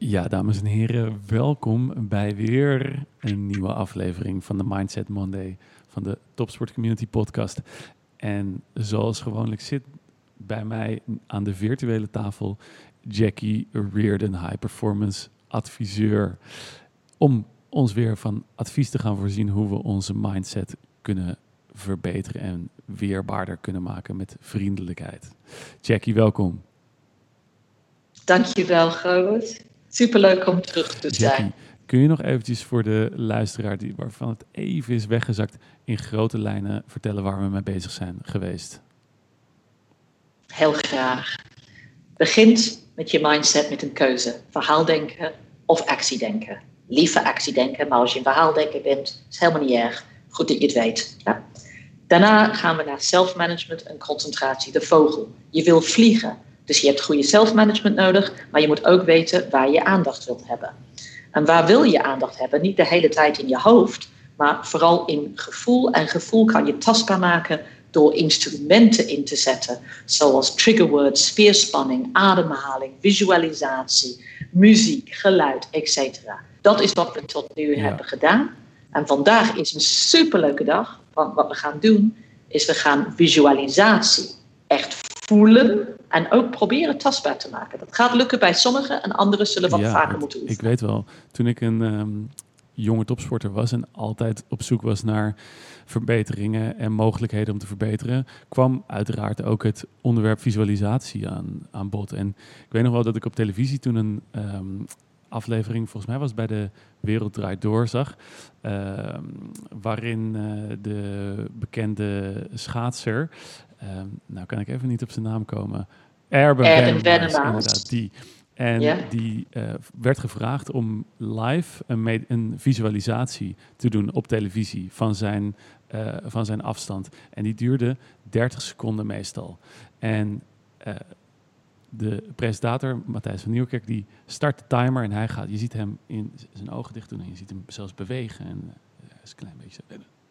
Ja, dames en heren, welkom bij weer een nieuwe aflevering van de Mindset Monday van de Topsport Community Podcast. En zoals gewoonlijk zit bij mij aan de virtuele tafel Jackie Reardon, high performance adviseur, om ons weer van advies te gaan voorzien hoe we onze mindset kunnen verbeteren en weerbaarder kunnen maken met vriendelijkheid. Jackie, welkom. Dankjewel, Govert. Superleuk om terug te zijn. Jackie, kun je nog eventjes voor de luisteraar die, waarvan het even is weggezakt, in grote lijnen vertellen waar we mee bezig zijn geweest? Heel graag. Begint met je mindset met een keuze. Verhaaldenken of actiedenken. Liever actiedenken, maar als je een verhaaldenker bent, is helemaal niet erg. Goed dat je het weet. Ja? Daarna gaan we naar self-management en concentratie. De vogel. Je wil vliegen. Dus je hebt goede self-management nodig, maar je moet ook weten waar je aandacht wilt hebben. En waar wil je aandacht hebben? Niet de hele tijd in je hoofd, maar vooral in gevoel. En gevoel kan je tastbaar maken door instrumenten in te zetten, zoals triggerwords, spierspanning, ademhaling, visualisatie, muziek, geluid, etc. Dat is wat we tot nu hebben gedaan. En vandaag is een superleuke dag, want wat we gaan doen is we gaan visualisatie echt voelen en ook proberen tastbaar te maken. Dat gaat lukken bij sommigen en anderen zullen wat vaker moeten oefenen. Ik weet wel, toen ik een ehm, jonge topsporter was en altijd op zoek was naar verbeteringen en mogelijkheden om te verbeteren, kwam uiteraard ook het onderwerp visualisatie aan, aan bod. En ik weet nog wel dat ik op televisie toen een ehm, aflevering, volgens mij was bij de Wereld Draait Door, zag. Ehm, waarin uh, de bekende schaatser, ehm, nou kan ik even niet op zijn naam komen, Erben inderdaad, die. En die uh, werd gevraagd om live een, een, visualisatie te doen op televisie van zijn, uh, van zijn afstand. En die duurde 30 seconden meestal. En de presentator, Matthijs van Nieuwkerk, die start de timer en hij gaat, je ziet hem in zijn ogen dicht doen en je ziet hem zelfs bewegen. En, is een klein beetje,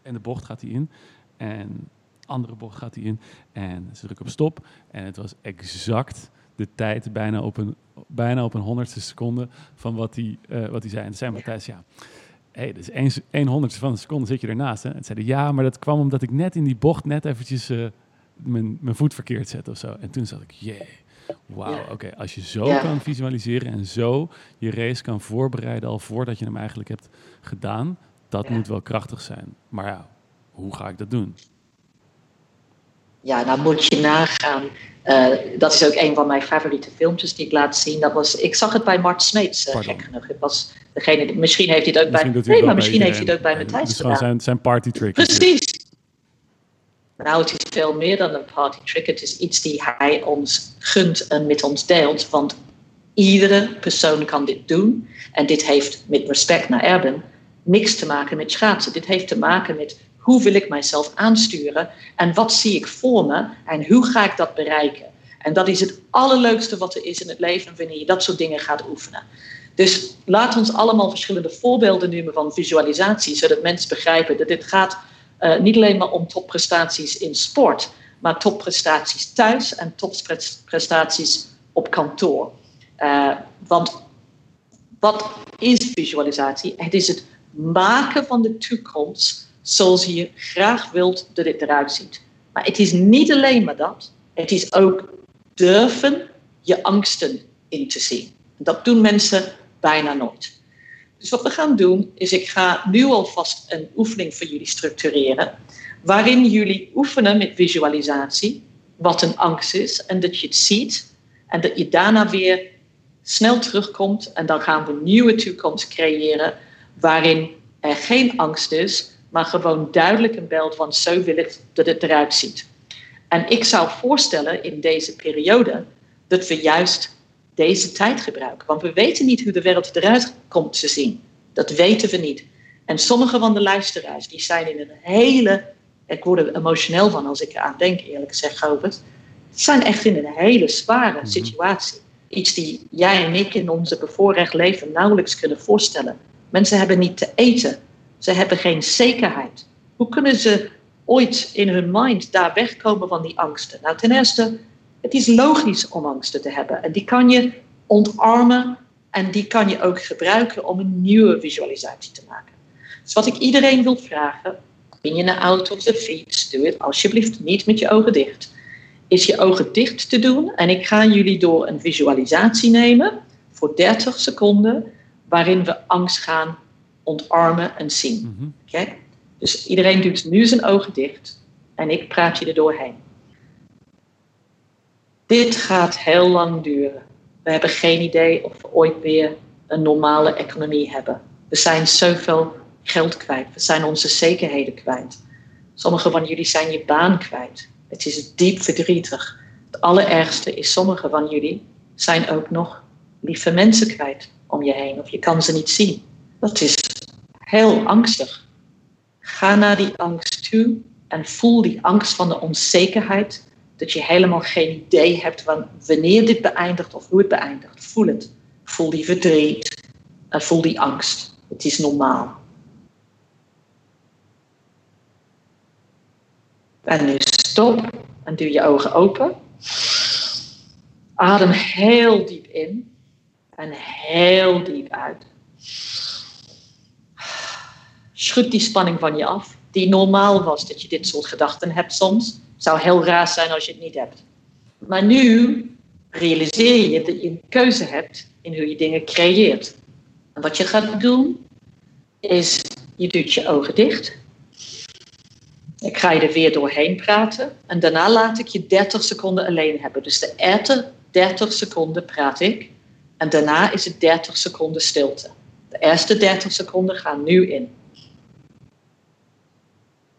en de bocht gaat hij in en andere bocht gaat hij in en ze drukken op stop. En het was exact de tijd, bijna op een, bijna op een honderdste seconde van wat hij, uh, wat hij zei. En zei Matthijs, ja, hey, dus één, één honderdste van een seconde zit je ernaast. Hè? En zeiden, ja, maar dat kwam omdat ik net in die bocht net eventjes uh, mijn, mijn voet verkeerd zette of zo. En toen zat ik, jee. Wauw, oké. Als je zo kan visualiseren en zo je race kan voorbereiden al voordat je hem eigenlijk hebt gedaan, dat moet wel krachtig zijn. Maar ja, hoe ga ik dat doen? Ja, nou moet je nagaan. Uh, dat is ook een van mijn favoriete filmpjes die ik laat zien. Dat was, ik zag het bij Mart Smeets, uh, gek genoeg. Het was degene, misschien heeft hij het ook bij... Nee, maar misschien heeft hij het ook bij Matthijs gedaan. Zijn, zijn party trick. Precies. Nou, het is veel meer dan een party trick. Het is iets die hij ons gunt en met ons deelt. Want iedere persoon kan dit doen. En dit heeft met respect naar Erben niks te maken met schaatsen. Dit heeft te maken met hoe wil ik mijzelf aansturen en wat zie ik voor me en hoe ga ik dat bereiken. En dat is het allerleukste wat er is in het leven wanneer je dat soort dingen gaat oefenen. Dus laat ons allemaal verschillende voorbeelden noemen van visualisatie, zodat mensen begrijpen dat dit gaat uh, niet alleen maar om topprestaties in sport, maar topprestaties thuis en topprestaties op kantoor. Uh, want wat is visualisatie? Het is het maken van de toekomst zoals je graag wilt dat het eruit ziet. Maar het is niet alleen maar dat. Het is ook durven je angsten in te zien. Dat doen mensen bijna nooit. Dus wat we gaan doen, is ik ga nu alvast een oefening voor jullie structureren, waarin jullie oefenen met visualisatie, wat een angst is, en dat je het ziet, en dat je daarna weer snel terugkomt, en dan gaan we een nieuwe toekomst creëren, waarin er geen angst is, maar gewoon duidelijk een beeld van zo wil ik dat het eruit ziet. En ik zou voorstellen in deze periode dat we juist deze tijd gebruiken. Want we weten niet hoe de wereld eruit komt te zien. Dat weten we niet. En sommige van de luisteraars die zijn in een hele. Ik word er emotioneel van als ik eraan denk, eerlijk gezegd, Robert. zijn echt in een hele zware mhm. situatie. Iets die jij en ik in onze bevoorrecht leven nauwelijks kunnen voorstellen. Mensen hebben niet te eten. Ze hebben geen zekerheid. Hoe kunnen ze ooit in hun mind daar wegkomen van die angsten? Nou, ten eerste, het is logisch om angsten te hebben. En die kan je ontarmen En die kan je ook gebruiken om een nieuwe visualisatie te maken. Dus wat ik iedereen wil vragen, ben je een auto of de fiets, doe het alsjeblieft niet met je ogen dicht. Is je ogen dicht te doen en ik ga jullie door een visualisatie nemen voor 30 seconden, waarin we angst gaan ontarmen en zien. Oké? Dus iedereen doet nu zijn ogen dicht en ik praat je er doorheen. Dit gaat heel lang duren. We hebben geen idee of we ooit weer een normale economie hebben. We zijn zoveel geld kwijt. We zijn onze zekerheden kwijt. Sommigen van jullie zijn je baan kwijt. Het is diep verdrietig. Het allerergste is, sommigen van jullie zijn ook nog lieve mensen kwijt om je heen. Of je kan ze niet zien. Dat is heel angstig. Ga naar die angst toe en voel die angst van de onzekerheid. Dat je helemaal geen idee hebt van wanneer dit beëindigt of hoe het beëindigt. Voel het. Voel die verdriet voel die angst. Het is normaal. En nu stop en doe je ogen open. Adem heel diep in en heel diep uit. Schud die spanning van je af, die normaal was dat je dit soort gedachten hebt soms. Zou heel raar zijn als je het niet hebt. Maar nu realiseer je dat je een keuze hebt in hoe je dingen creëert. En wat je gaat doen, is je doet je ogen dicht. Ik ga je er weer doorheen praten. En daarna laat ik je 30 seconden alleen hebben. Dus de eerste 30 seconden praat ik. En daarna is het 30 seconden stilte. De eerste 30 seconden gaan nu in.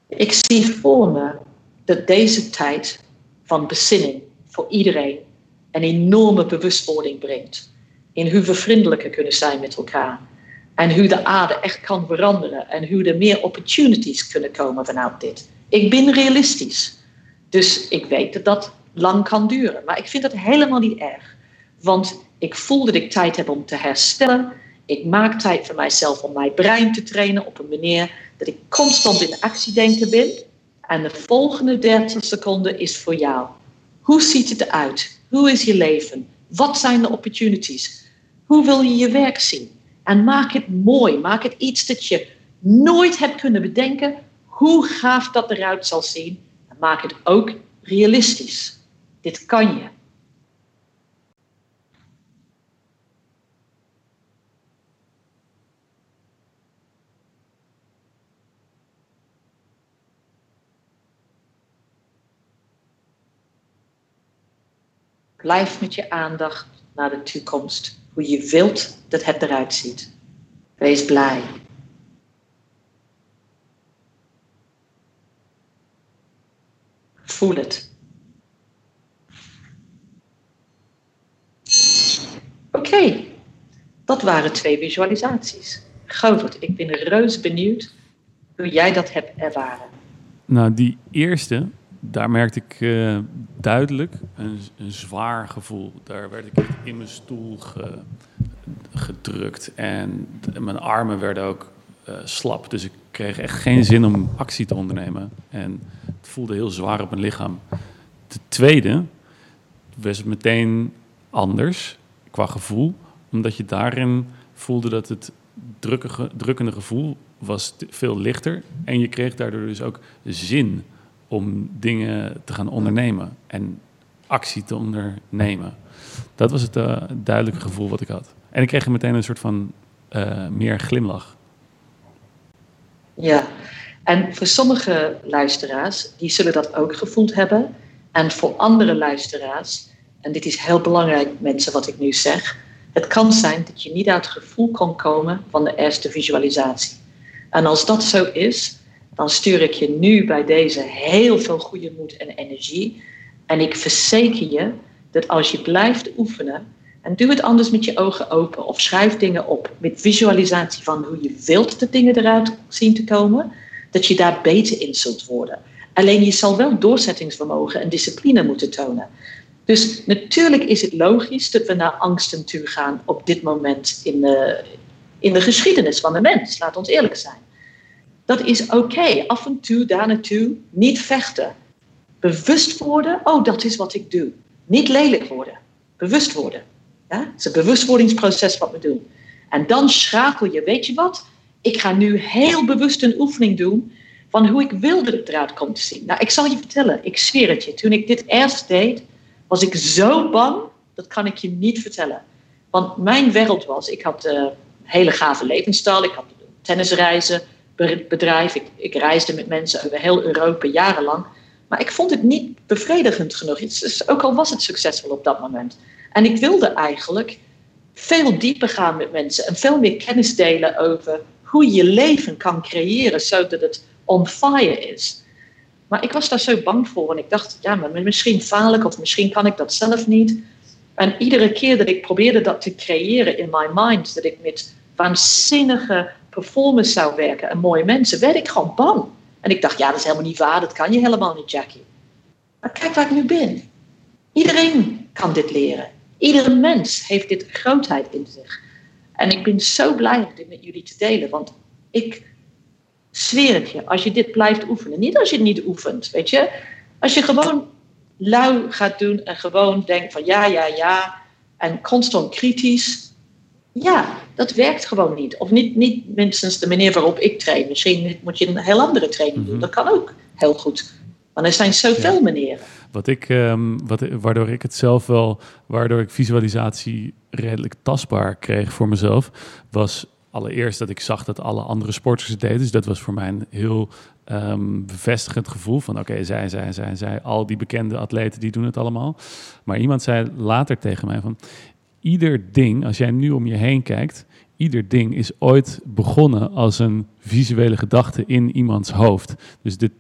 Ik zie voor me dat deze tijd van bezinning voor iedereen een enorme bewustwording brengt. In hoe we vriendelijker kunnen zijn met elkaar. En hoe de aarde echt kan veranderen. En hoe er meer opportunities kunnen komen vanuit dit. Ik ben realistisch. Dus ik weet dat dat lang kan duren. Maar ik vind dat helemaal niet erg. Want ik voel dat ik tijd heb om te herstellen. Ik maak tijd voor mijzelf om mijn brein te trainen op een manier dat ik constant in actie denken ben. En de volgende 30 seconden is voor jou. Hoe ziet het eruit? Hoe is je leven? Wat zijn de opportunities? Hoe wil je je werk zien? En maak het mooi. Maak het iets dat je nooit hebt kunnen bedenken. Hoe gaaf dat eruit zal zien. En maak het ook realistisch. Dit kan je. Blijf met je aandacht naar de toekomst. Hoe je wilt dat het eruit ziet. Wees blij. Voel het. Oké, dat waren twee visualisaties. Govert, ik ben reus benieuwd hoe jij dat hebt ervaren. Nou, die eerste, daar merkte ik uh, duidelijk een, zwaar gevoel. Daar werd ik echt in mijn stoel ge, gedrukt en mijn armen werden ook uh, slap. Dus ik kreeg echt geen zin om actie te ondernemen. En het voelde heel zwaar op mijn lichaam. De tweede was het meteen anders qua gevoel, omdat je daarin voelde dat het drukkende gevoel was veel lichter en je kreeg daardoor dus ook zin om dingen te gaan ondernemen en actie te ondernemen. Dat was het uh, duidelijke gevoel wat ik had. En ik kreeg er meteen een soort van uh, meer glimlach. Ja, en voor sommige luisteraars, die zullen dat ook gevoeld hebben. En voor andere luisteraars, en dit is heel belangrijk mensen wat ik nu zeg, het kan zijn dat je niet uit het gevoel kan komen van de eerste visualisatie. En als dat zo is, dan stuur ik je nu bij deze heel veel goede moed en energie. En ik verzeker je dat als je blijft oefenen, en doe het anders met je ogen open of schrijf dingen op met visualisatie van hoe je wilt dat dingen eruit zien te komen, dat je daar beter in zult worden. Alleen je zal wel doorzettingsvermogen en discipline moeten tonen. Dus natuurlijk is het logisch dat we naar angsten toe gaan op dit moment in de, in de geschiedenis van de mens. Laat ons eerlijk zijn. Dat is oké. Af en toe daar naartoe niet vechten. Bewust worden, oh dat is wat ik doe. Niet lelijk worden. Bewust worden. Ja? Het is een bewustwordingsproces wat we doen. En dan schakel je, weet je wat? Ik ga nu heel bewust een oefening doen van hoe ik wil dat het eruit komt te zien. Nou, ik zal je vertellen, ik zweer het je. Toen ik dit eerst deed, was ik zo bang, dat kan ik je niet vertellen. Want mijn wereld was, ik had een hele gave levensstijl, ik had tennisreizen, bedrijf, ik, ik reisde met mensen over heel Europa jarenlang. Maar ik vond het niet bevredigend genoeg, ook al was het succesvol op dat moment. En ik wilde eigenlijk veel dieper gaan met mensen en veel meer kennis delen over hoe je leven kan creëren zodat het on fire is. Maar ik was daar zo bang voor en ik dacht, ja, maar misschien faal ik of misschien kan ik dat zelf niet. En iedere keer dat ik probeerde dat te creëren in my mind, dat ik met waanzinnige performance zou werken en mooie mensen, werd ik gewoon bang. En ik dacht, ja, dat is helemaal niet waar, dat kan je helemaal niet, Jackie. Maar kijk waar ik nu ben. Iedereen kan dit leren. Iedere mens heeft dit grootheid in zich. En ik ben zo blij om dit met jullie te delen, want ik zweer het je, als je dit blijft oefenen, niet als je het niet oefent, weet je, als je gewoon lui gaat doen en gewoon denkt van ja, ja, ja, en constant kritisch, ja, dat werkt gewoon niet. Of niet, niet minstens de manier waarop ik train. Misschien moet je een heel andere training doen. Mhm. Dat kan ook heel goed. Want er zijn zoveel ja. manieren. Wat ik, um, wat, waardoor ik het zelf wel, waardoor ik visualisatie redelijk tastbaar kreeg voor mezelf, was allereerst dat ik zag dat alle andere sporters het deden. Dus dat was voor mij een heel um, bevestigend gevoel van oké, zij, zij, zij, zij, al die bekende atleten die doen het allemaal. Maar iemand zei later tegen mij van ieder ding, als jij nu om je heen kijkt, ieder ding is ooit begonnen als een visuele gedachte in iemands hoofd. Dus de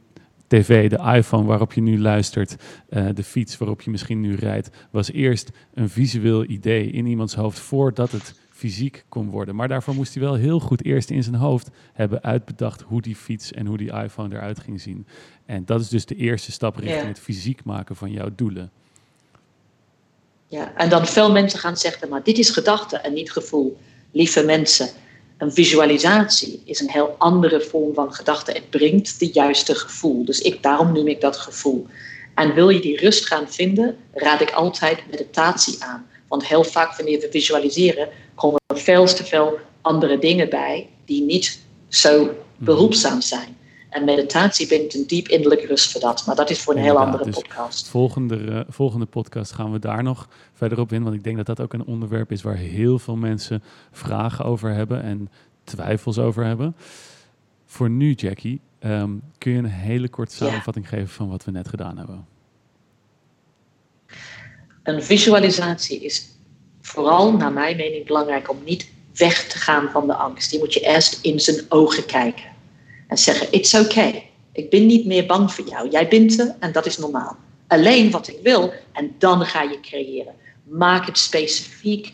tv, de iPhone waarop je nu luistert, uh, de fiets waarop je misschien nu rijdt, was eerst een visueel idee in iemands hoofd voordat het fysiek kon worden. Maar daarvoor moest hij wel heel goed eerst in zijn hoofd hebben uitbedacht hoe die fiets en hoe die iPhone eruit ging zien. En dat is dus de eerste stap richting het fysiek maken van jouw doelen. Ja, en dan veel mensen gaan zeggen, maar dit is gedachte en niet gevoel. Lieve mensen, een visualisatie is een heel andere vorm van gedachte. Het brengt de juiste gevoel. Dus ik, daarom noem ik dat gevoel. En wil je die rust gaan vinden, raad ik altijd meditatie aan. Want heel vaak wanneer we visualiseren, komen er veel te veel andere dingen bij die niet zo behulpzaam zijn. En meditatie brengt een diep innerlijke rust voor dat. Maar dat is voor een heel andere dus podcast. Volgende, uh, volgende podcast gaan we daar nog verder op in. Want ik denk dat dat ook een onderwerp is waar heel veel mensen vragen over hebben en twijfels over hebben. Voor nu, Jackie, ehm, kun je een hele korte samenvatting geven van wat we net gedaan hebben? Een visualisatie is vooral, naar mijn mening, belangrijk om niet weg te gaan van de angst. Die moet je eerst in zijn ogen kijken en zeggen: It's okay. Ik ben niet meer bang voor jou. Jij bent er en dat is normaal. Alleen wat ik wil en dan ga je creëren. Maak het specifiek.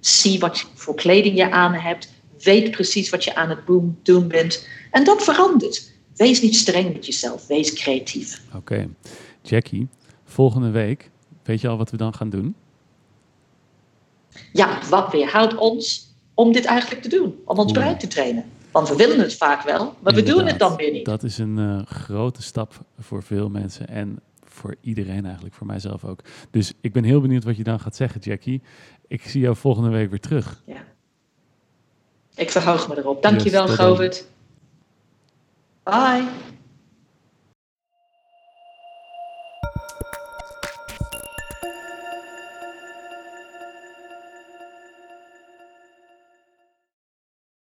Zie wat voor kleding je aan hebt. Weet precies wat je aan het doen bent. En dat verandert. Wees niet streng met jezelf. Wees creatief. Oké. Jackie, volgende week Weet je al wat we dan gaan doen? Ja, wat weerhoudt ons om dit eigenlijk te doen? Om ons brein te trainen? Want we willen het vaak wel, maar we doen het dan weer niet. Dat is een uh, grote stap voor veel mensen en voor iedereen eigenlijk, voor mijzelf ook. Dus ik ben heel benieuwd wat je dan gaat zeggen, Jackie. Ik zie jou volgende week weer terug. Ja. Ik verhoog me erop. Dankjewel, yes, Govert. Bye.